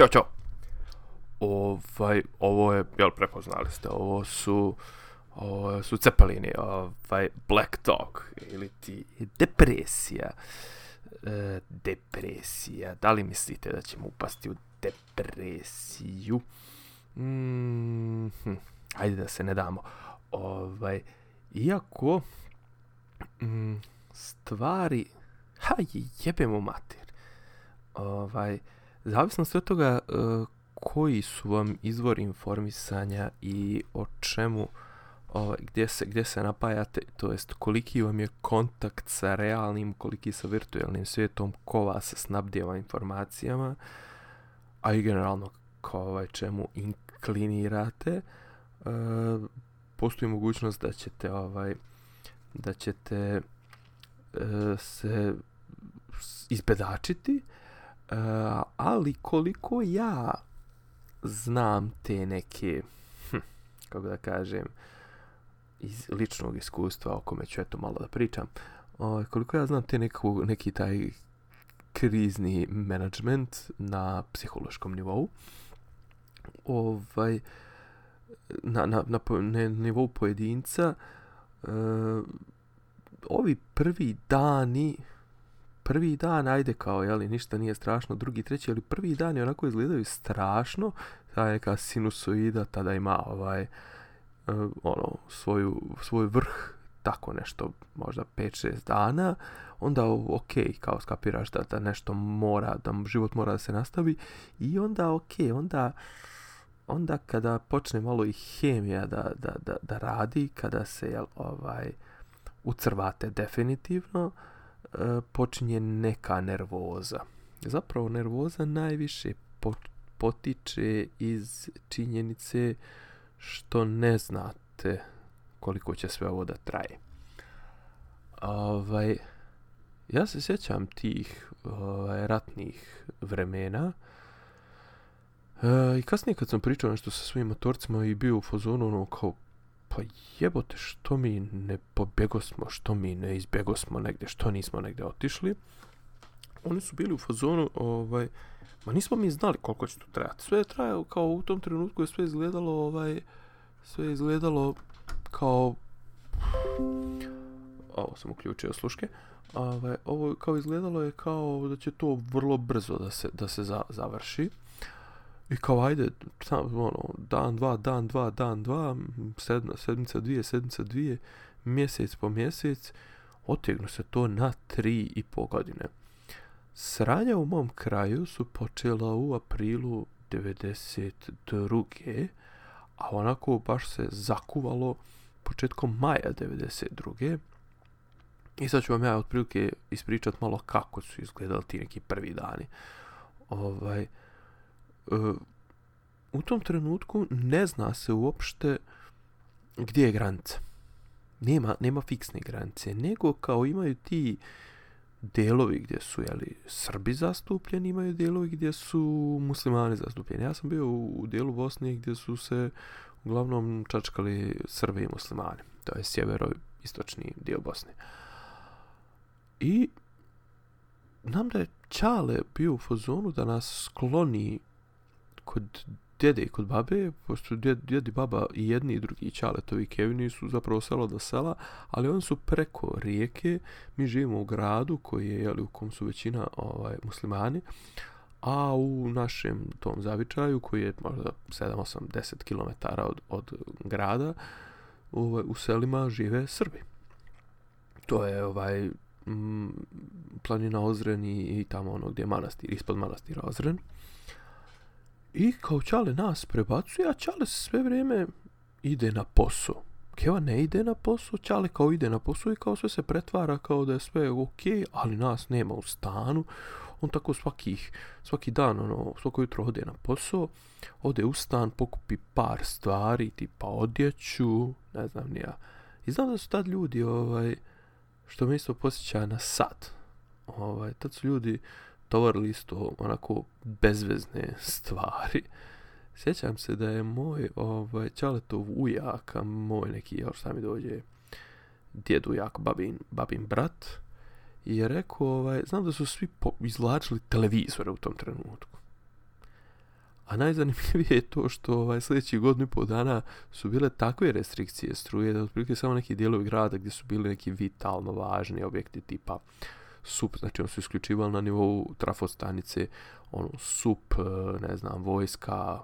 Ćao, čao. Ovaj, ovo je, jel prepoznali ste, ovo su, ovo su cepelini, ovaj, Black talk, ili ti depresija. E, depresija, da li mislite da ćemo upasti u depresiju? Mm, hm, ajde da se ne damo. Ovaj, iako, mm, stvari, ha, jebemo mater. Ovaj, zavisno od toga e, koji su vam izvori informisanja i o čemu ovaj, gdje se gdje se napajate to jest koliki vam je kontakt sa realnim koliki sa virtualnim svijetom ko vas snabdjeva informacijama a i generalno ko ovaj čemu inklinirate e, postoji mogućnost da ćete ovaj da ćete e, se izbedačiti uh, ali koliko ja znam te neke hm, kako da kažem iz ličnog iskustva o kome ću eto malo da pričam o, koliko ja znam te neku, neki taj krizni management na psihološkom nivou ovaj na, na, na, na nivou pojedinca uh, ovi prvi dani prvi dan, ajde kao, jeli, ništa nije strašno, drugi, treći, ali prvi dan je onako izgledaju strašno, ta neka sinusoida tada ima ovaj, uh, ono, svoju, svoj vrh, tako nešto, možda 5-6 dana, onda ok, kao skapiraš da, da nešto mora, da život mora da se nastavi, i onda ok, onda, onda kada počne malo i hemija da, da, da, da radi, kada se, jel, ovaj, ucrvate definitivno, uh, E, počinje neka nervoza. Zapravo nervoza najviše potiče iz činjenice što ne znate koliko će sve ovo da traje. Ovaj, ja se sjećam tih ovaj, ratnih vremena e, i kasnije kad sam pričao nešto sa svojim motorcima i bio u fazonu ono kao pa jebote, što mi ne pobjego smo, što mi ne izbjego smo što nismo negde otišli. Oni su bili u fazonu, ovaj, ma nismo mi znali koliko će to trajati. Sve je trajalo, kao u tom trenutku je sve izgledalo, ovaj, sve je izgledalo kao... Ovo sam uključio sluške. Ovaj, ovo kao izgledalo je kao da će to vrlo brzo da se, da se za, završi. I kao, ajde, sam, ono, dan, dva, dan, dva, dan, dva, sedna, sedmica, dvije, sedmica, dvije, mjesec po mjesec, otegnu se to na tri i po godine. Sranja u mom kraju su počela u aprilu 92. A onako baš se zakuvalo početkom maja 92. I sad ću vam ja otprilike ispričat malo kako su izgledali ti neki prvi dani. Ovaj, uh, Eh, u tom trenutku ne zna se uopšte gdje je granica. Nema, nema fiksne granice, nego kao imaju ti delovi gdje su jeli, Srbi zastupljeni, imaju delovi gdje su muslimani zastupljeni. Ja sam bio u, u dijelu Bosne gdje su se uglavnom čačkali Srbi i muslimani. To je sjevero-istočni dio Bosne. I nam da je Čale bio u fazonu da nas skloni kod djede i kod babe, pošto djed, djed i baba i jedni i drugi čaletovi Kevini su zapravo selo do sela, ali oni su preko rijeke, mi živimo u gradu koji je, jeli, u kom su većina ovaj, muslimani, a u našem tom zavičaju, koji je možda 7, 8, 10 km od, od grada, ovaj, u selima žive Srbi. To je ovaj m, planina Ozren i, i tamo ono gdje je manastir, ispod manastira Ozren. I kao Čale nas prebacuje, a Čale sve vrijeme ide na posao. Keva ne ide na posao, Čale kao ide na posao i kao sve se pretvara kao da je sve ok, ali nas nema u stanu. On tako svakih, svaki dan, ono, svako jutro ode na posao, ode u stan, pokupi par stvari, tipa odjeću, ne znam nija. I znam da su tad ljudi, ovaj, što me isto posjeća na sad. Ovaj, tad su ljudi, tovar listo onako bezvezne stvari. Sjećam se da je moj ovaj, Čaletov ujak, a moj neki, još šta mi dođe, djed ujak, babin, babin brat, i je rekao, ovaj, znam da su svi po, izlačili televizore u tom trenutku. A najzanimljivije je to što ovaj, sljedeći godinu i pol dana su bile takve restrikcije struje da otprilike samo neki dijelovi grada gdje su bili neki vitalno važni objekti tipa sup, znači on su isključivali na nivou trafostanice, ono, sup, e, ne znam, vojska,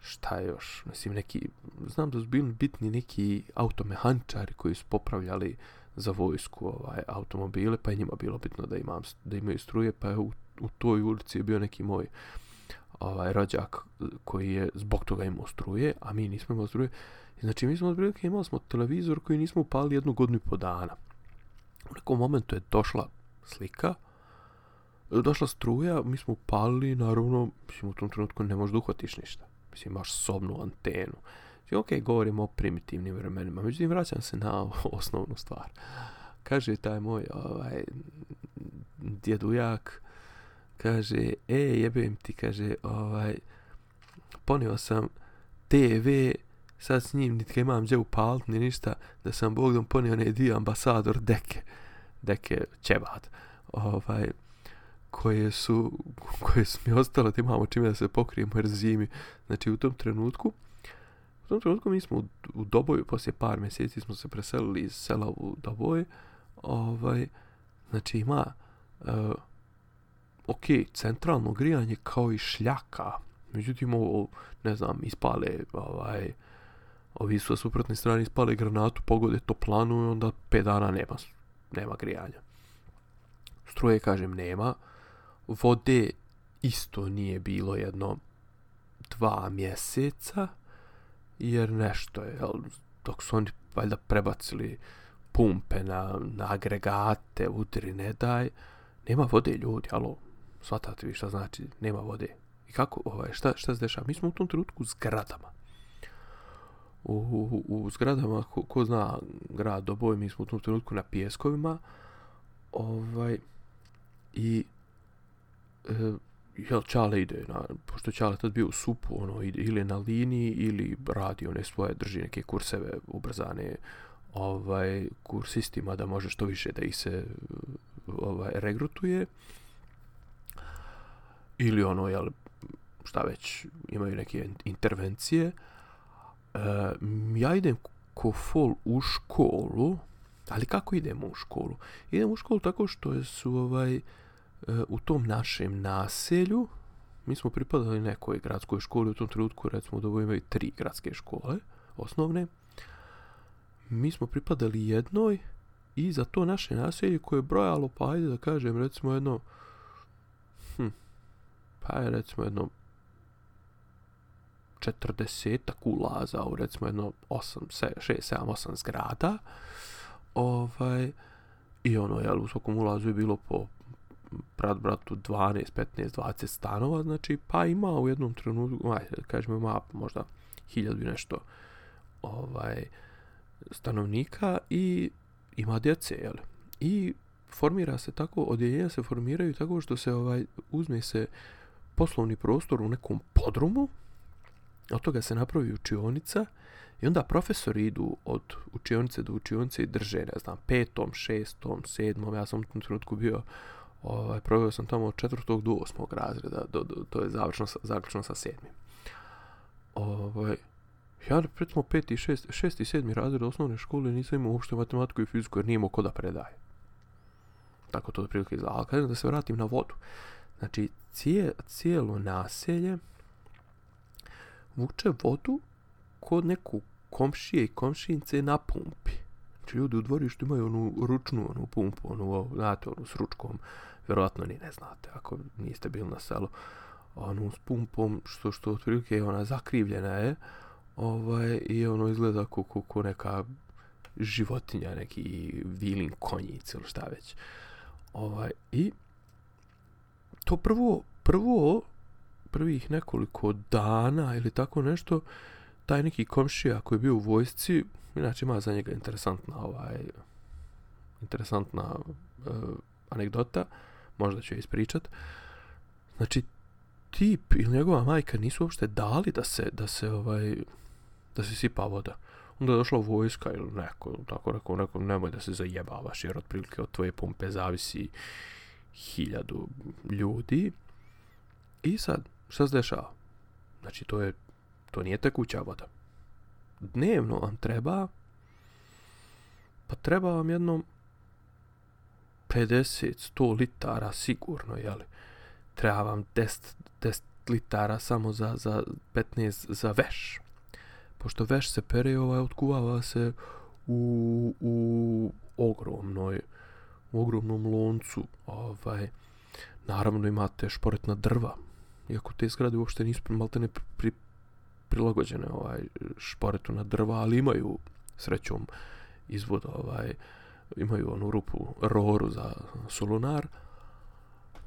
šta je još, mislim, neki, znam da su bili bitni neki automehančari koji su popravljali za vojsku ovaj, automobile, pa je njima bilo bitno da, imam, da imaju struje, pa je u, u toj ulici je bio neki moj ovaj, rođak koji je zbog toga imao struje, a mi nismo imali struje. Znači mi smo otprilike imali smo televizor koji nismo upali jednu godinu i po dana. U nekom momentu je došla slika, došla struja, mi smo upalili, naravno, mislim, u tom trenutku ne možeš da uhvatiš ništa. Mislim, imaš sobnu antenu. Znači, ok, govorimo o primitivnim vremenima, međutim, vraćam se na osnovnu stvar. Kaže taj moj ovaj, djedujak, kaže, e, jebem ti, kaže, ovaj, ponio sam TV, sad s njim nitka imam gdje upalit, ni ništa, da sam Bogdom ponio ne dio ambasador deke, neke ćebad, ovaj, koje su, koje su mi ostalo, da imamo čime da se pokrijemo jer zimi. Znači, u tom trenutku, u tom trenutku mi smo u, u Doboju, poslije par mjeseci smo se preselili iz sela u Doboj, ovaj, znači ima, uh, ok, centralno grijanje kao i šljaka, međutim, ovo, ne znam, ispale, ovaj, ovi su na suprotnoj strani ispale granatu, pogode toplanu i onda 5 dana nema, nema grijanja. Struje, kažem, nema. Vode isto nije bilo jedno dva mjeseca, jer nešto je, jel, dok su oni valjda prebacili pumpe na, na agregate, udri ne daj, nema vode ljudi, alo, shvatate vi šta znači, nema vode. I kako, ovaj, šta, šta se dešava? Mi smo u tom trenutku u zgradama. U, u, u zgradama, ko, ko zna grad Doboj, mi smo u tom trenutku na pijeskovima. Ovaj, I e, jel Čale ide, na, pošto Čale tad bio u supu, ono, ide, ili na liniji, ili radi one svoje, drži neke kurseve ubrzane ovaj, kursistima da može što više da ih se ovaj, regrutuje ili ono, jel, šta već, imaju neke intervencije. Uh, ja idem ko fol u školu, ali kako idemo u školu? Idem u školu tako što su ovaj, e, u tom našem naselju, mi smo pripadali nekoj gradskoj školi, u tom trenutku recimo da imaju tri gradske škole, osnovne. Mi smo pripadali jednoj i za to naše naselje koje je brojalo, pa ajde da kažem, recimo jedno, hm, pa je recimo jedno 40 ulaza u recimo jedno 8, 6, 7, 8 zgrada. Ovaj, I ono, jel, u svakom ulazu je bilo po brat bratu 12, 15, 20 stanova, znači, pa ima u jednom trenutku, aj, kažemo, ima možda hiljadu nešto ovaj, stanovnika i ima djece, jel? I formira se tako, odjeljenja se formiraju tako što se ovaj uzme se poslovni prostor u nekom podrumu, od toga se napravi učionica i onda profesori idu od učionice do učionice i drže, ne znam, petom, šestom, sedmom, ja sam u tom trenutku bio, ovaj, provio sam tamo od četvrtog do osmog razreda, do, do, to je završno, zaključno sa sedmim. Ovaj, ja, recimo, peti, šest, šesti, sedmi razred osnovne škole nisam imao uopšte matematiku i fiziku jer nije imao ko da predaje. Tako to je prilike izgleda. Ali kažem da se vratim na vodu. Znači, cije, cijelo naselje vuče vodu kod neku komšije i komšince na pumpi. Znači, ljudi u dvorištu imaju onu ručnu onu pumpu, onu, znate, onu s ručkom. Vjerovatno ni ne znate, ako niste bili na selu. Onu s pumpom, što, što otprilike je ona zakrivljena je. Ovaj, I ono izgleda ko, ko, ko neka životinja, neki vilin konjic ili šta već. Ovaj, I to prvo, prvo, prvih nekoliko dana ili tako nešto, taj neki komšija koji je bio u vojsci, inače ima za njega interesantna ovaj, interesantna uh, anegdota, možda ću je ispričat. Znači, tip ili njegova majka nisu uopšte dali da se, da se, ovaj, da se sipa voda. Onda je došla vojska ili neko, tako rekao, neko, nemoj da se zajebavaš, jer otprilike od tvoje pumpe zavisi hiljadu ljudi. I sad, šta se dešava? Znači, to je, to nije tekuća voda. Dnevno vam treba, pa treba vam jedno 50-100 litara sigurno, jeli? Treba vam 10, 10 litara samo za, za 15 za veš. Pošto veš se pere, ovaj, otkuvava se u, u ogromnoj, u ogromnom loncu, ovaj, naravno imate šporetna drva, iako te zgrade uopšte nisu maltene pri, pri, prilagođene ovaj šporetu na drva, ali imaju srećom izvod ovaj imaju onu rupu roru za solunar.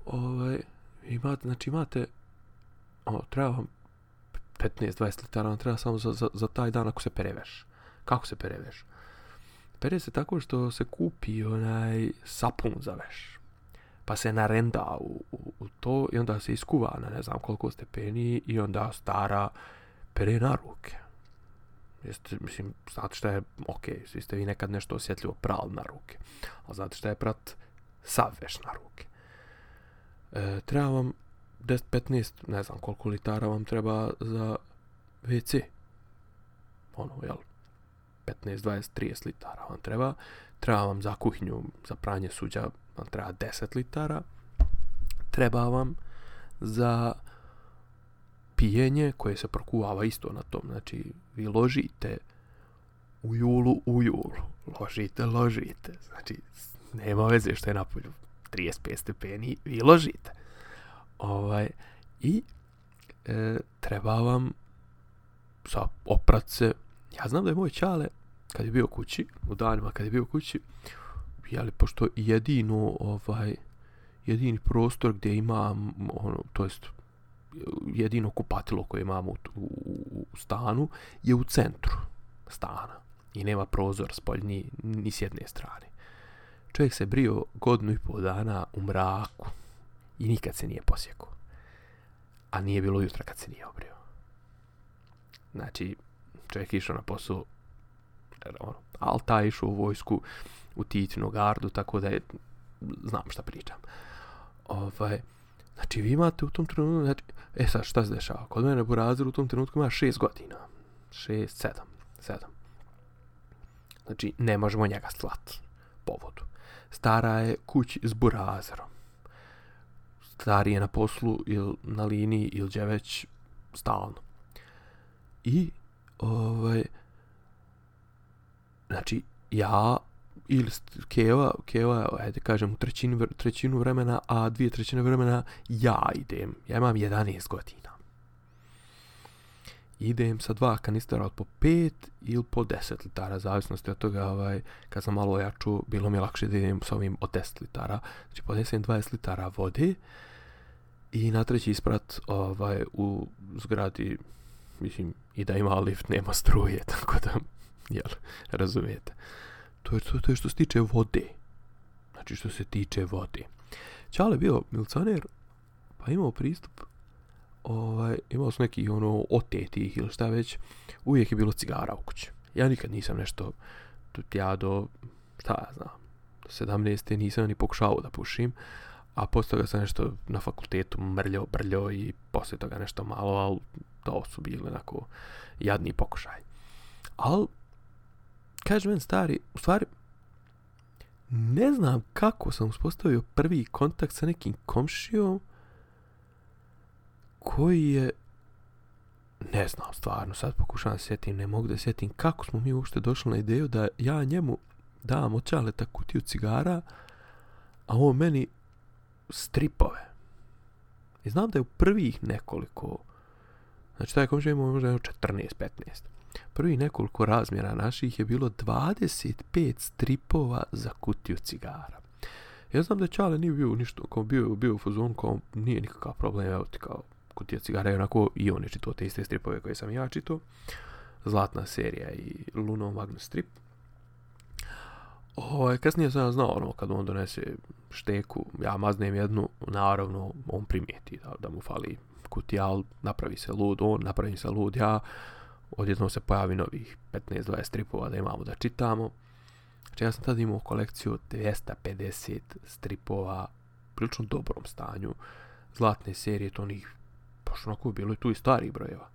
Ovaj imate znači imate o, treba vam 15-20 litara, vam treba samo za, za, za taj dan ako se pereveš. Kako se pereveš? Pere se tako što se kupi onaj sapun za veš pa se narenda u, u, u to i onda se iskuva na ne znam koliko stepeni i onda stara pere na ruke. Jeste, mislim, znate šta je, ok, svi ste vi nekad nešto osjetljivo pral na ruke, ali znate šta je prat sav veš na ruke. E, treba vam 10-15, ne znam koliko litara vam treba za WC. Ono, jel, 15, 20, 30 litara vam treba. Treba vam za kuhinju, za pranje suđa, vam treba 10 litara, treba vam za pijenje koje se prokuvava isto na tom, znači vi ložite u julu u julu, ložite, ložite, znači nema veze što je na polju 35 stepeni, vi ložite. Ovaj, I e, treba vam za oprat se, ja znam da je moj čale, kad je bio kući, u danima kad je bio kući, jeli, pošto jedino, ovaj, jedini prostor gdje imam, ono, to jest, jedino kupatilo koje imam u, u, u stanu je u centru stana i nema prozor spoljni ni s jedne strane. Čovjek se brio godinu i pol dana u mraku i nikad se nije posjekao. A nije bilo jutra kad se nije obrio. Znači, čovjek išao na posao, ono, ali taj išao u vojsku, u Titinu gardu, tako da je, znam šta pričam. Ovaj, znači, vi imate u tom trenutku, znači, e sad, šta se dešava? Kod mene Burazir u tom trenutku ima šest godina. Šest, sedam, sedam. Znači, ne možemo njega slat povodu. Stara je kući s Burazerom. Stari je na poslu ili na liniji ili gdje već stalno. I, ovaj, znači, ja ili keva, keva, ajde kažem, u trećinu, trećinu vremena, a dvije trećine vremena ja idem. Ja imam 11 godina. Idem sa dva kanistera od po 5 ili po 10 litara, zavisnosti od toga, ovaj, kad sam malo ojaču, bilo mi je lakše da idem sa ovim od 10 litara. Znači, podnesem 20 litara vode i na treći isprat ovaj, u zgradi, mislim, i da ima lift, nema struje, tako da, jel, razumijete. To je, to, to je što se tiče vode. Znači što se tiče vode. Čale bio milcaner, pa imao pristup, ovaj, imao su neki ono otetih ili šta već, uvijek je bilo cigara u kući. Ja nikad nisam nešto, ja do, šta ja znam, do 17. nisam ni pokušao da pušim, a posle toga sam nešto na fakultetu mrljao, brljao i posle toga nešto malo, ali to su bili onako jadni pokušaj. Ali kaže men stari, u stvari, ne znam kako sam uspostavio prvi kontakt sa nekim komšijom koji je ne znam stvarno, sad pokušavam da sjetim, ne mogu da sjetim kako smo mi uopšte došli na ideju da ja njemu dam od čaleta kutiju cigara, a on meni stripove. I znam da je u prvih nekoliko, znači taj komšija imao možda 14-15 prvi nekoliko razmjera naših je bilo 25 stripova za kutiju cigara. Ja znam da Čale nije bio ništa, kao bio, bio u fazonu, kao nije nikakav problem, evo ti kao kutija cigara, je onako i on je čitao te iste stripove koje sam ja čito. Zlatna serija i Luno Magnus strip. O, ovaj, kasnije sam znao, ono, kad on donese šteku, ja maznem jednu, naravno, on primijeti da, da mu fali kutija, napravi se lud, on napravi se lud, ja, odjednom se pojavi novih 15-20 stripova da imamo da čitamo. Znači ja sam tada imao kolekciju 250 stripova u prilično dobrom stanju. Zlatne serije, to onih, baš onako bilo je tu i starih brojeva.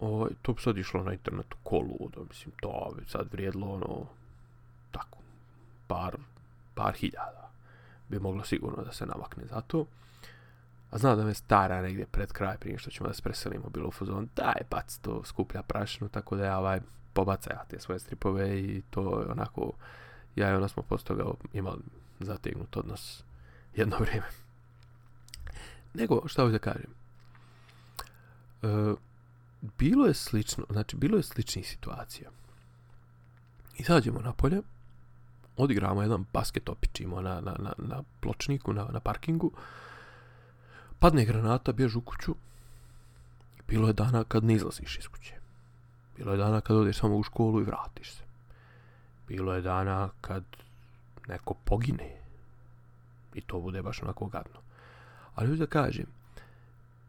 O, to bi sad išlo na internetu kolu, da mislim, to bi sad vrijedilo ono, tako, par, par hiljada bi moglo sigurno da se namakne za to. A znam da me stara negdje pred kraj prije što ćemo da se preselimo bilo u fuzon, daj bac to skuplja prašinu, tako da ja ovaj pobaca ja te svoje stripove i to je onako, ja i ona smo posto toga imali zategnut odnos jedno vrijeme. Nego, šta hoću da kažem? E, bilo je slično, znači bilo je sličnih situacija. Izađemo na polje, odigramo jedan basket, opičimo na, na, na, na pločniku, na, na parkingu, padne granata, bjež u kuću, bilo je dana kad ne izlaziš iz kuće. Bilo je dana kad odeš samo u školu i vratiš se. Bilo je dana kad neko pogine. I to bude baš onako gadno. Ali da kažem,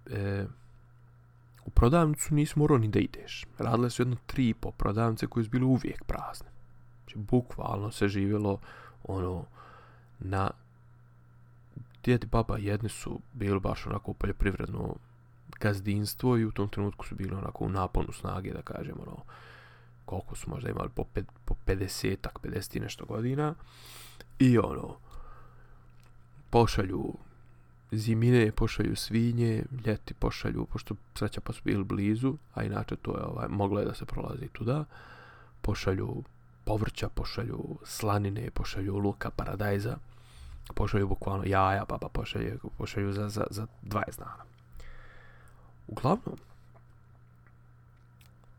e, u prodavnicu nisi morao ni da ideš. Radile su jedno tri i po prodavnice koje su bile uvijek prazne. Znači, bukvalno se živjelo ono, na djeti baba jedni su bili baš onako poljoprivredno gazdinstvo i u tom trenutku su bili onako u naponu snage, da kažem, ono, koliko su možda imali po, pet, po 50-ak, 50 nešto godina. I ono, pošalju zimine, pošalju svinje, ljeti pošalju, pošto sreća pa su bili blizu, a inače to je, ovaj, moglo je da se prolazi tuda, pošalju povrća, pošalju slanine, pošalju luka, paradajza, pošalju bukvalno jaja, pa, pa baba pošalju, pošalju za, za, za 20 dana. Uglavnom,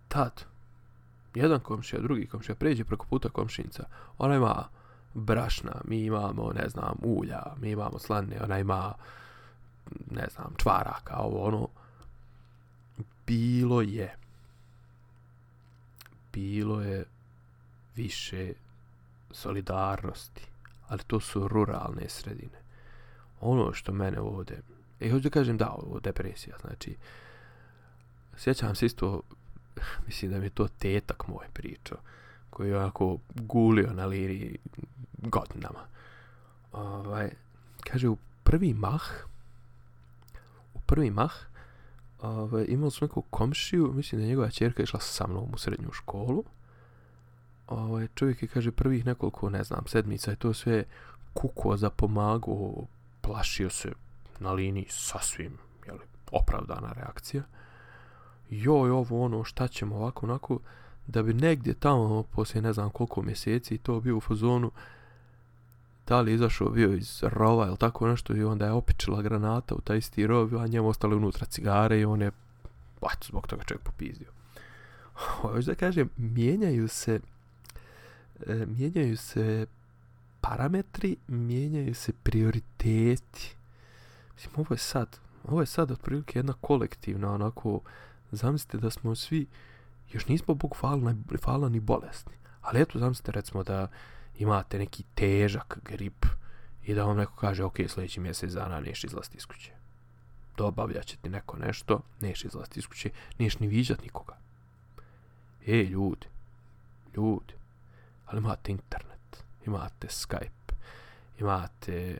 tad, jedan komšija, drugi komšija, pređe preko puta komšinca, ona ima brašna, mi imamo, ne znam, ulja, mi imamo slane, ona ima, ne znam, čvaraka, ovo, ono, bilo je, bilo je više solidarnosti, ali to su ruralne sredine. Ono što mene ovdje, i hoću da kažem da, ovo depresija, znači, sjećam se isto, mislim da mi je to tetak moj pričao, koji je onako gulio na liri godinama. Ovaj, kaže, u prvi mah, u prvi mah, ovaj, imali smo neku komšiju, mislim da je njegova čerka išla sa mnom u srednju školu, ovaj, čovjek je, kaže, prvih nekoliko, ne znam, sedmica je to sve kuko za pomagu, plašio se na liniji sasvim, jeli, opravdana reakcija. Joj, ovo ono, šta ćemo ovako, onako, da bi negdje tamo, poslije ne znam koliko mjeseci, to bio u fazonu, da li izašao bio iz rova ili tako nešto i onda je opičila granata u taj isti rov, a njemu ostale unutra cigare i on je, baš, zbog toga čovjek popizdio. Hoće da kažem, mijenjaju se e, mijenjaju se parametri, mijenjaju se prioriteti. Mislim, ovo je sad, ovo je sad otprilike jedna kolektivna, onako, zamislite da smo svi, još nismo Bog hvala, hvala ni bolesni, ali eto, zamislite recimo da imate neki težak grip i da vam neko kaže, ok, sljedeći mjesec dana neš izlasti iz kuće. Dobavljat će ti neko nešto, neš izlasti iz kuće, neš ni viđat nikoga. E, ljudi, ljudi, ali imate internet, imate Skype, imate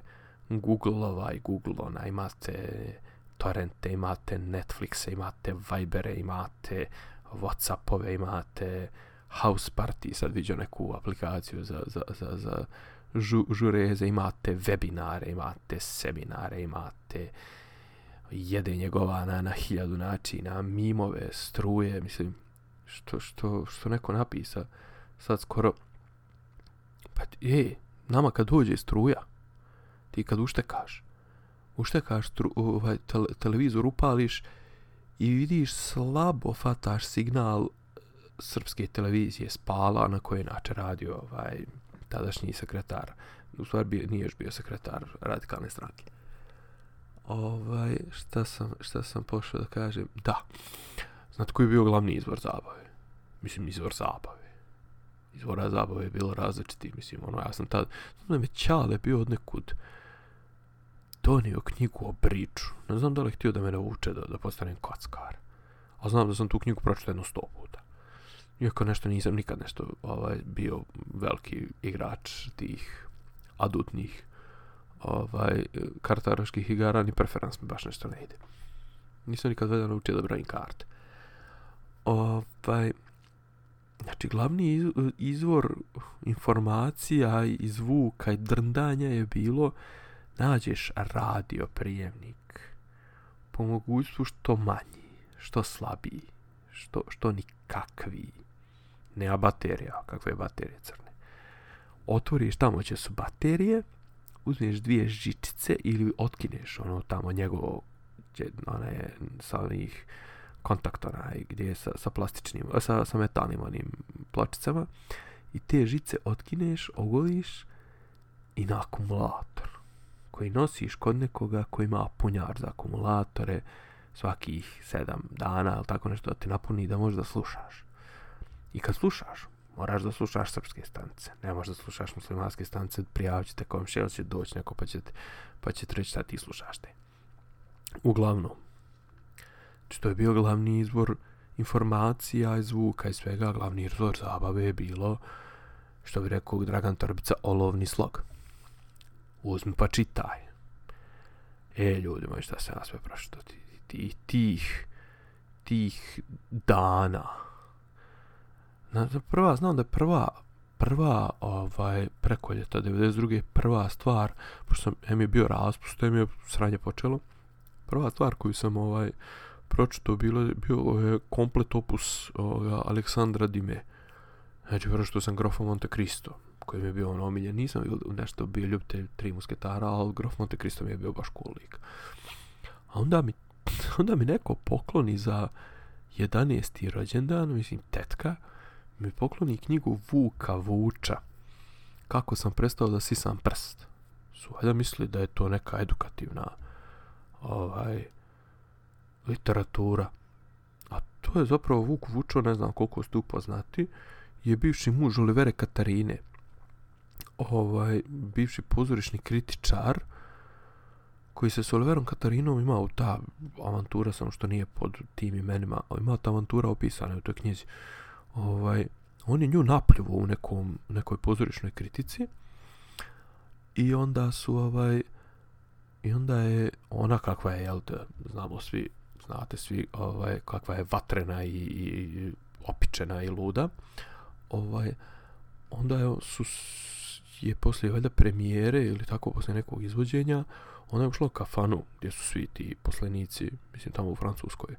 Google ovaj, Google ona, imate torrente, imate Netflixe, imate Vibere, imate Whatsappove, imate House Party, sad vidio neku aplikaciju za, za, za, za žu, žureze, imate webinare, imate seminare, imate jedenje govana na hiljadu načina, mimove, struje, mislim, što, što, što neko napisa, sad skoro Pa, je, nama kad dođe struja, ti kad uštekaš, uštekaš stru, ovaj, tele, televizor upališ i vidiš slabo fataš signal srpske televizije spala na koje inače radio ovaj, tadašnji sekretar. U stvari bio, nije još bio sekretar radikalne stranke. Ovaj, šta sam, šta sam pošao da kažem? Da. Znate koji je bio glavni izvor zabave? Mislim, izvor zabave izvora zabave je bilo različiti, mislim, ono, ja sam tad, znam da mi Ćale bio od nekud donio knjigu o priču, ne znam da li htio da me nauče da, da postanem kockar, a znam da sam tu knjigu pročito jedno sto puta. Iako nešto nisam nikad nešto ovaj, bio veliki igrač tih adultnih ovaj, kartaraških igara, ni preferans mi baš nešto ne ide. Nisam nikad vedan naučio da brojim karte. Ovaj, znači, glavni izvor informacija i zvuka i drndanja je bilo nađeš radio prijemnik po mogućstvu što manji, što slabiji, što, što nikakvi. Nema baterija, kakve baterije crne. Otvoriš tamo će su baterije, uzmeš dvije žičice ili otkineš ono tamo njegovo one, sa onih kontaktora gdje je sa, sa plastičnim, sa, sa metalnim onim pločicama i te žice otkineš, ogoliš i na akumulator koji nosiš kod nekoga koji ima punjar za akumulatore svakih sedam dana ili tako nešto da ti napuni da možeš da slušaš. I kad slušaš, moraš da slušaš srpske stanice. Ne možeš da slušaš muslimanske stanice, prijavit ćete komšija, će doći neko pa će, te, pa će treći reći šta ti slušaš te. Uglavnom, znači to je bio glavni izvor informacija i zvuka i svega, glavni izvor zabave je bilo, što bi rekao Dragan Torbica, olovni slog. Uzmi pa čitaj. E, ljudi moji, šta se nas sve prošlo, tih, tih, tih dana, Na, prva, znam da je prva, prva ovaj, preko ljeta 92. prva stvar, pošto sam, em je bio raspust, em je sranje počelo, prva stvar koju sam ovaj pročito bilo bio je komplet opus ovoga Aleksandra Dime. Znači, pročito što sam Grofa Monte Cristo, koji mi je bio ono omiljen, nisam nešto bio ljubitelj tri musketara, ali Grof Monte Cristo mi je bio baš cool lik. A onda mi, onda mi neko pokloni za 11. rođendan, mislim, tetka, mi pokloni knjigu Vuka Vuča. Kako sam prestao da sisam prst. Su valjda misli da je to neka edukativna ovaj, literatura. A to je zapravo Vuk Vučo, ne znam koliko ste upoznati, je bivši muž Olivere Katarine. Ovaj, bivši pozorišni kritičar, koji se s Oliverom Katarinom imao ta avantura, samo što nije pod tim imenima, ali imao ta avantura opisana u toj knjizi ovaj, on je nju napljivo u nekom, nekoj pozorišnoj kritici i onda su ovaj i onda je ona kakva je jel te, znamo svi znate svi ovaj kakva je vatrena i, i opičena i luda ovaj onda je su je poslije valjda premijere ili tako posle nekog izvođenja ona je ušla u kafanu gdje su svi ti poslenici mislim tamo u francuskoj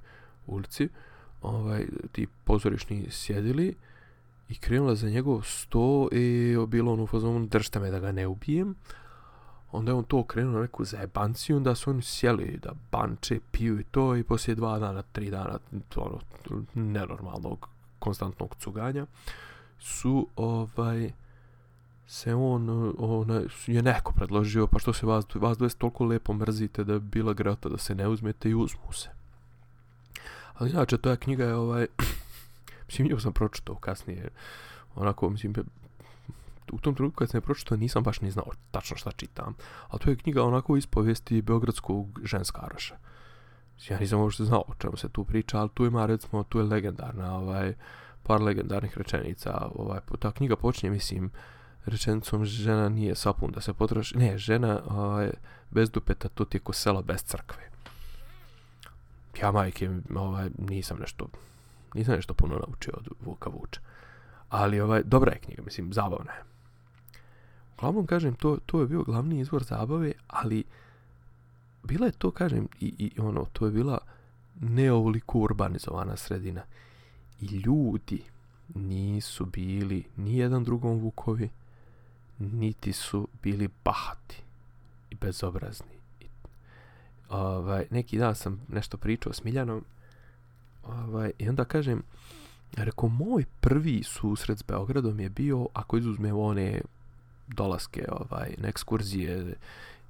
ulici ovaj, ti pozorišni sjedili i krenula za njegov sto i bilo ono fazonu držite me da ga ne ubijem. Onda je on to krenuo na neku zajebanciju, onda su oni sjeli da banče, piju i to i poslije dva dana, tri dana, ono, nenormalnog, konstantnog cuganja, su ovaj se on, on je neko predložio, pa što se vas, vas dvest toliko lepo mrzite da bi bila grata da se ne uzmete i uzmu se. Ali inače, toja knjiga je ovaj... mislim, nju sam pročitao kasnije. Onako, mislim, u tom trenutku kad sam je pročitao nisam baš ni znao tačno šta čitam. A to je knjiga onako ispovesti Beogradskog ženskaroša. Ja nisam uopšte znao o čemu se tu priča, ali tu ima, recimo, tu je legendarna, ovaj, par legendarnih rečenica. Ovaj, ta knjiga počinje, mislim, rečenicom žena nije sapun da se potroši. Ne, žena ovaj, bez dupeta, to ti je ko selo bez crkve ja majke, ovaj, nisam nešto, nisam nešto puno naučio od Vuka Vuča. Ali ovaj, dobra je knjiga, mislim, zabavna je. Uglavnom, kažem, to, to je bio glavni izvor zabave, ali bila je to, kažem, i, i ono, to je bila neovoliko urbanizovana sredina. I ljudi nisu bili ni jedan drugom Vukovi, niti su bili bahati i bezobrazni ovaj, neki dan sam nešto pričao s Miljanom ovaj, i onda kažem rekao, moj prvi susret s Beogradom je bio, ako izuzmemo one dolaske ovaj, na ekskurzije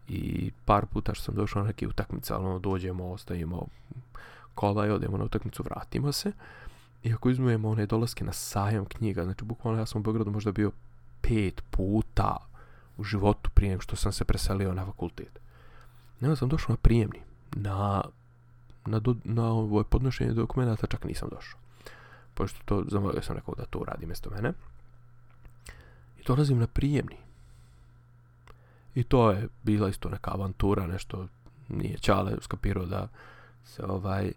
i par puta što sam došao na neke utakmice, ali ono, dođemo, ostavimo kola i odemo na utakmicu, vratimo se. I ako izmujemo one dolaske na sajam knjiga, znači bukvalno ja sam u Beogradu možda bio pet puta u životu prije nego što sam se preselio na fakultet. Nema sam došao na prijemni. Na, na, do, na ovo podnošenje dokumenta čak nisam došao. Pošto to zamolio sam nekog da to uradi mjesto mene. I dolazim na prijemni. I to je bila isto neka avantura, nešto nije Čale skapirao da se ovaj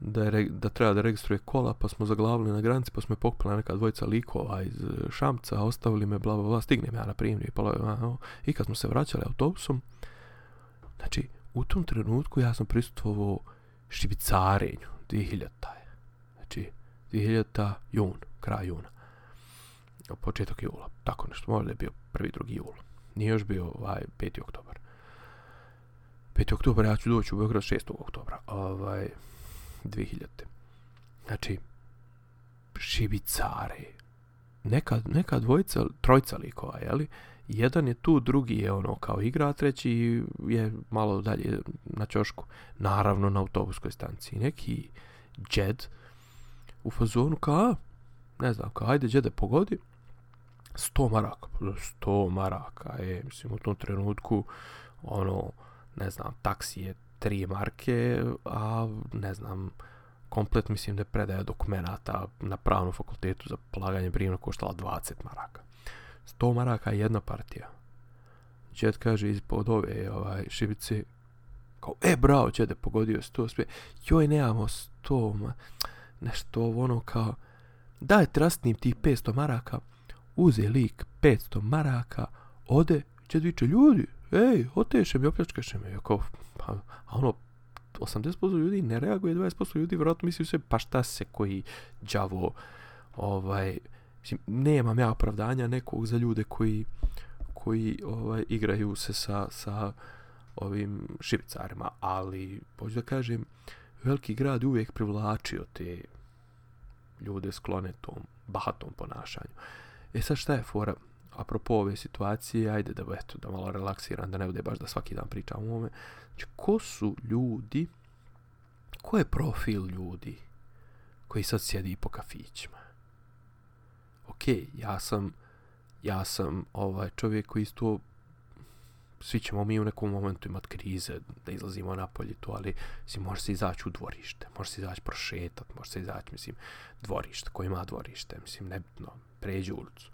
da, je, da treba da registruje kola, pa smo zaglavili na granici, pa smo je pokupila neka dvojica likova iz e, Šamca, ostavili me, bla, bla, bla, stignem ja na primjer i, pola, i kad smo se vraćali autobusom, znači, u tom trenutku ja sam prisustvovao šibicarenju, 2000 je. Znači, 2000 jun, kraj juna. Početak jula, tako nešto, možda je bio prvi, drugi jula Nije još bio ovaj 5. oktobar. 5. oktobar ja ću doći u Beograd 6. oktobra. Ovaj, 2000. Znači, šibicare. Neka, neka dvojica, trojca likova, jeli? Jedan je tu, drugi je ono kao igra, treći je malo dalje na čošku. Naravno na autobuskoj stanciji. Neki džed u fazonu kao, ne znam, kao ajde džede pogodi. 100 maraka. Pa 100 maraka je, mislim, u tom trenutku ono, ne znam, taksi je 3 marke, a ne znam, komplet mislim da je predaja dokumenta na pravnom fakultetu za polaganje brijevna koštala 20 maraka. 100 maraka je jedna partija. Čet kaže ispod ove ovaj, šibice, kao, e, bravo, Čede, pogodio se to sve. Joj, nemamo 100, ma, nešto ono kao, daj trastnim ti 500 maraka, uze lik 500 maraka, ode, Čed viče, ljudi, ej, oteše mi, opljačkaše me, jako, pa, a ono, 80% ljudi ne reaguje, 20% ljudi vjerojatno misli sve, pa šta se koji đavo, ovaj, mislim, nemam ja opravdanja nekog za ljude koji, koji ovaj, igraju se sa, sa ovim šibicarima, ali, pođu da kažem, veliki grad uvijek privlačio te ljude sklone tom bahatom ponašanju. E sad šta je fora? apropo ove situacije, ajde da, eto, da malo relaksiram, da ne bude baš da svaki dan pričam o ovome. Znači, ko su ljudi, ko je profil ljudi koji sad sjedi po kafićima? Ok, ja sam, ja sam ovaj čovjek koji isto, svi ćemo mi u nekom momentu imati krize, da izlazimo napolje to, ali mislim, može se izaći u dvorište, može se izaći prošetat, može se izaći, mislim, dvorište, ko ima dvorište, mislim, nebitno, pređu ulicu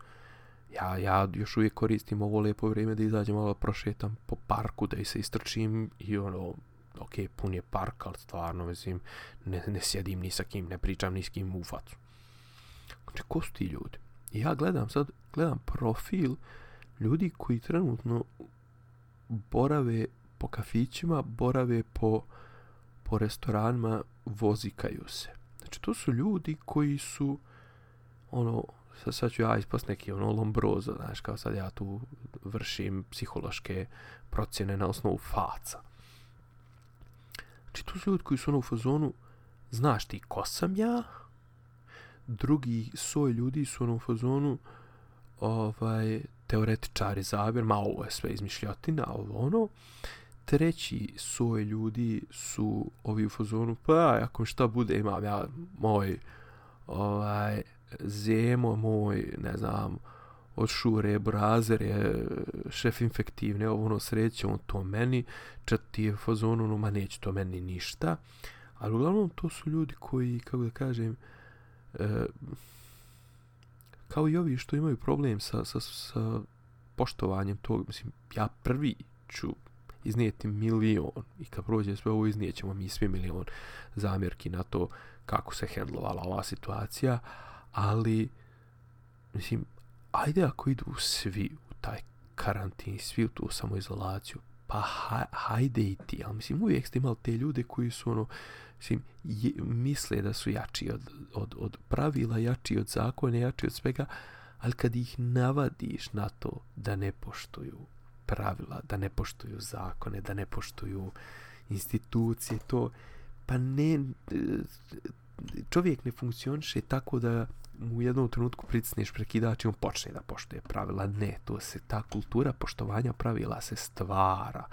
ja, ja još uvijek koristim ovo lijepo vrijeme da izađem malo prošetam po parku, da se istrčim i ono, ok, pun je park, ali stvarno, mislim, ne, ne sjedim ni sa kim, ne pričam ni s kim u facu. Znači, ko su ti ljudi? I ja gledam sad, gledam profil ljudi koji trenutno borave po kafićima, borave po, po restoranima, vozikaju se. Znači, to su ljudi koji su, ono, sad, sad ću ja ispast neki ono lombrozo, znaš, kao sad ja tu vršim psihološke procjene na osnovu faca. Znači, tu su ljudi koji su ono u fazonu, znaš ti ko sam ja? Drugi soj ljudi su ono u fazonu, ovaj, teoretičari zavjer, ma ovo je sve izmišljotina, ovo ono. Treći soj ljudi su ovi u fazonu, pa ako šta bude, imam ja moj, ovaj, Zemo moj, ne znam, od Šure, Brazer je šef infektivne, ovo ono sreće, on to meni, čet ti je fazon, ono, ma neće to meni ništa. Ali uglavnom to su ljudi koji, kako da kažem, e, kao i ovi što imaju problem sa, sa, sa poštovanjem tog, mislim, ja prvi ću iznijeti milion i kad prođe sve ovo iznijećemo mi svi milion zamjerki na to kako se hendlovala ova situacija, ali mislim ajde ako idu svi u taj karantin svi u tu samoizolaciju pa hajde i ti ali mislim uvijek ste imali te ljude koji su ono mislim je, misle da su jači od, od, od pravila jači od zakona jači od svega ali kad ih navadiš na to da ne poštuju pravila da ne poštuju zakone da ne poštuju institucije to pa ne čovjek ne funkcioniše tako da u jednom trenutku pritisneš prekidač i on počne da poštuje pravila. Ne, to se ta kultura poštovanja pravila se stvara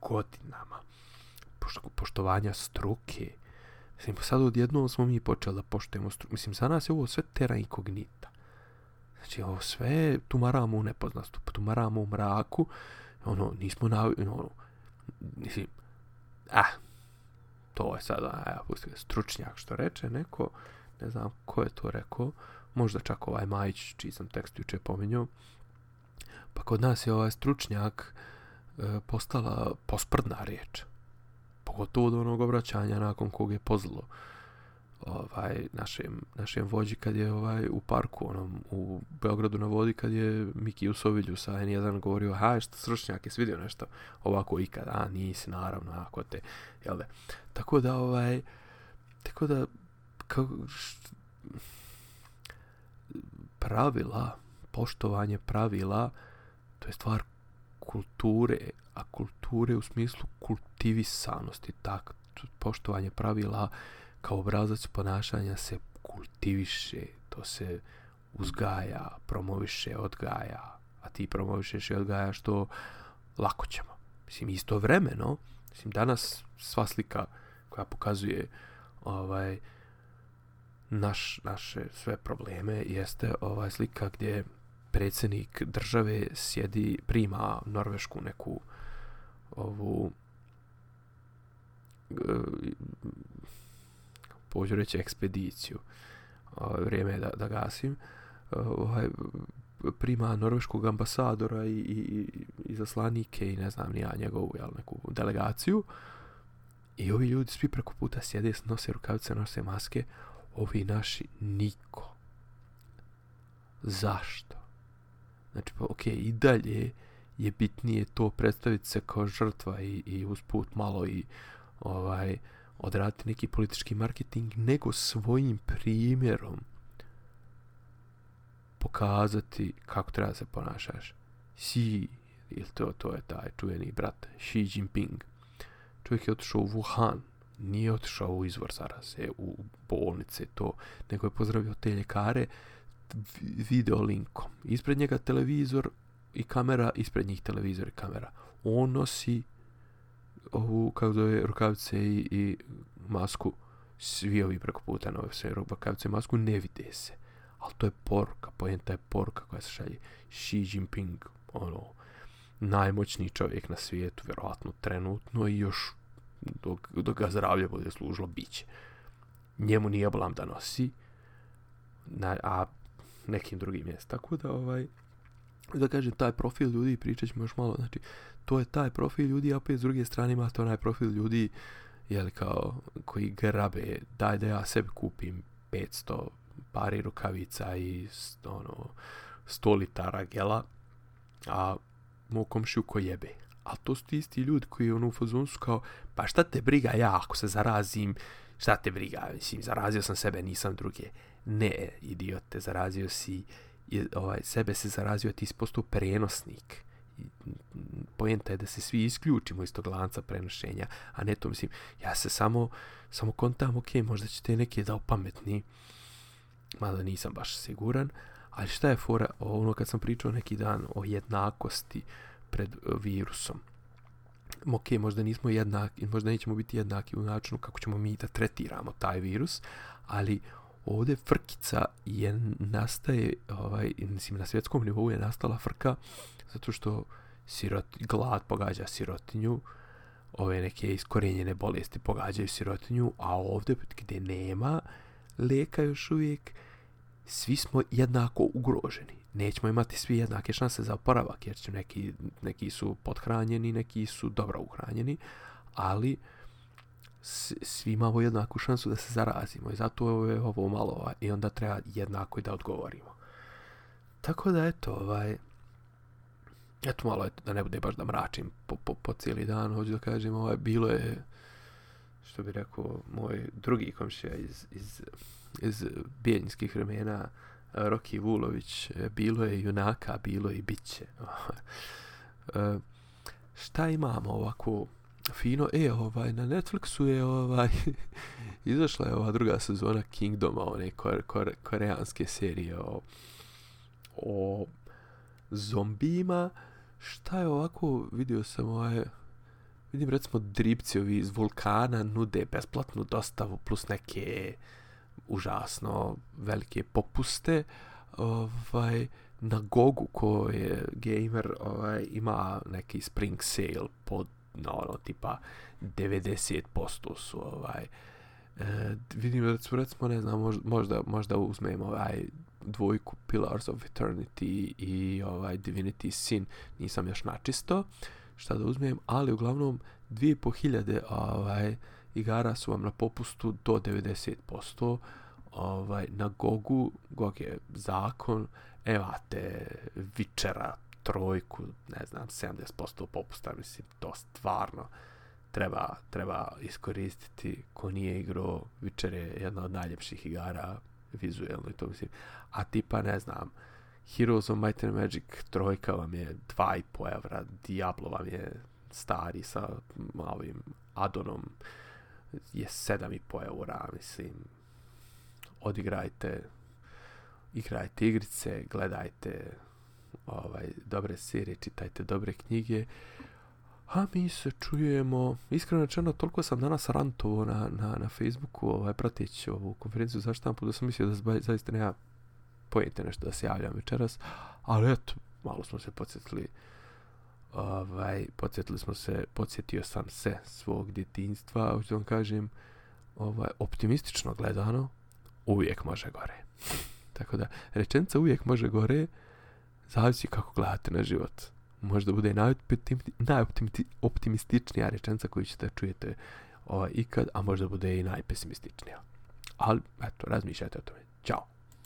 godinama. Pošto, poštovanja struke. Mislim, sad odjednom smo mi počeli da poštujemo struku. Mislim, za nas je ovo sve tera inkognita. Znači, ovo sve tumaramo u nepoznastu, pa tumaramo u mraku. Ono, nismo na... Ono, mislim, ah, to je sada, evo, pusti stručnjak što reče neko, ne znam ko je to rekao, možda čak ovaj Majić, čiji sam tekst juče pominjao, pa kod nas je ovaj stručnjak e, postala posprdna riječ pogotovo od onog obraćanja nakon kog je pozlo ovaj našem našem vođi kad je ovaj u parku onom u Beogradu na vodi kad je Miki Usovilju sa N1 govorio haj što sršnjak je svidio nešto? Ovako ikad a nisi naravno ako te jel da. Tako da ovaj tako da kao, pravila poštovanje pravila to je stvar kulture a kulture u smislu kultivisanosti tak poštovanje pravila kao obrazac ponašanja se kultiviše, to se uzgaja, promoviše, odgaja, a ti promovišeš i odgajaš to lako ćemo. Mislim, isto vremeno, mislim, danas sva slika koja pokazuje ovaj naš, naše sve probleme jeste ovaj slika gdje predsjednik države sjedi, prima norvešku neku ovu pođu reći ekspediciju. Ovaj, vrijeme je da, da gasim. E, ovaj, prima norveškog ambasadora i, i, i zaslanike i ne znam ni ja njegovu jel, neku delegaciju. I ovi ljudi svi preko puta sjede, nose rukavice, nose maske. Ovi naši niko. Zašto? Znači, pa okej, okay, i dalje je bitnije to predstaviti se kao žrtva i, i usput malo i ovaj odraditi neki politički marketing, nego svojim primjerom pokazati kako treba da se ponašaš. Xi, ili to, to je taj čuveni brat, Xi Jinping. Čovjek je otišao u Wuhan, nije otišao u izvor zaraze, u bolnice, to, nego je pozdravio te ljekare video linkom. Ispred njega televizor i kamera, ispred njih televizor i kamera. On nosi ovu, da je rukavice i, i masku, svi ovi preko puta nove sve rukavice i masku, ne vide se. Ali to je poruka, pojenta je poruka koja se šalje. Xi Jinping, ono, najmoćniji čovjek na svijetu, vjerovatno trenutno i još dok, dok ga zdravlje bude služilo, bit će. Njemu nije blam da nosi, na, a nekim drugim mjestom. Tako da, ovaj, da kažem, taj profil ljudi, pričat ćemo još malo, znači, to je taj profil ljudi, a opet s druge strane ima to onaj profil ljudi, jel, kao, koji grabe, daj da ja sebi kupim 500 pari rukavica i, ono, 100 litara gela, a mu komšiju ko jebe. A to su ti isti ljudi koji ono u fazonu su kao, pa šta te briga ja ako se zarazim, šta te briga, mislim, zarazio sam sebe, nisam druge. Ne, idiote, zarazio si, je, ovaj, sebe se zarazio, ti si postao prenosnik. Pojenta je da se svi isključimo iz tog lanca prenošenja, a ne to mislim, ja se samo, samo kontam, ok, možda ćete neke dao pametni, mada nisam baš siguran, ali šta je fora, ono kad sam pričao neki dan o jednakosti pred e, virusom, ok, možda nismo jednaki, možda nećemo biti jednaki u načinu kako ćemo mi da tretiramo taj virus, ali ovdje frkica je nastaje, ovaj, mislim, na svjetskom nivou je nastala frka, zato što sirot, glad pogađa sirotinju, ove neke iskorenjene bolesti pogađaju sirotinju, a ovdje gdje nema leka još uvijek, svi smo jednako ugroženi. Nećemo imati svi jednake šanse za oporavak, jer će neki, neki su podhranjeni, neki su dobro uhranjeni, ali svi imamo jednaku šansu da se zarazimo i zato je ovo malo i onda treba jednako i da odgovorimo. Tako da eto, ovaj, eto malo, eto, da ne bude baš da mračim po, po, po cijeli dan, hoću da kažem, ovaj, bilo je, što bi rekao, moj drugi komšija iz, iz, iz bijeljinskih vremena, Roki Vulović, bilo je junaka, bilo je i biće. e, šta imamo ovako fino? E, ovaj, na Netflixu je ovaj, izašla je ova druga sezona Kingdoma, one kore, kore, koreanske serije o, o zombijima, šta je ovako, vidio sam ovaj, vidim recimo dripci ovi iz vulkana nude besplatnu dostavu plus neke užasno velike popuste ovaj, na Gogu ko je gamer ovaj, ima neki spring sale pod no, ono, tipa 90% su ovaj, e, vidim da su recimo ne znam možda, možda uzmem ovaj dvojku Pillars of Eternity i ovaj Divinity Sin nisam još načisto šta da uzmem, ali uglavnom 2500 ovaj, igara su vam na popustu do 90%. Ovaj, na Gogu, Gog je zakon, evate Vičera, trojku, ne znam, 70% popusta, mislim, to stvarno treba, treba iskoristiti. Ko nije igrao, Witcher je jedna od najljepših igara vizuelno i to mislim. A tipa, ne znam, Heroes of Might and Magic trojka vam je 2,5 evra, Diablo vam je stari sa ovim Adonom je 7,5 eura, mislim. Odigrajte, igrajte igrice, gledajte ovaj, dobre serije, čitajte dobre knjige. A mi se čujemo, iskreno rečeno, toliko sam danas rantovo na, na, na Facebooku, ovaj, pratići ovu konferenciju za štampu, da sam mislio da zaista nema pojete nešto da se javljam večeras, ali eto, malo smo se podsjetili, ovaj, podsjetili smo se, podsjetio sam se svog djetinjstva, hoću vam kažem, ovaj, optimistično gledano, uvijek može gore. Tako da, rečenica uvijek može gore, zavisi kako gledate na život. Možda bude najoptimističnija rečenica koju ćete čujete ovaj, ikad, a možda bude i najpesimističnija. Ali, eto, razmišljajte o tome. Ćao!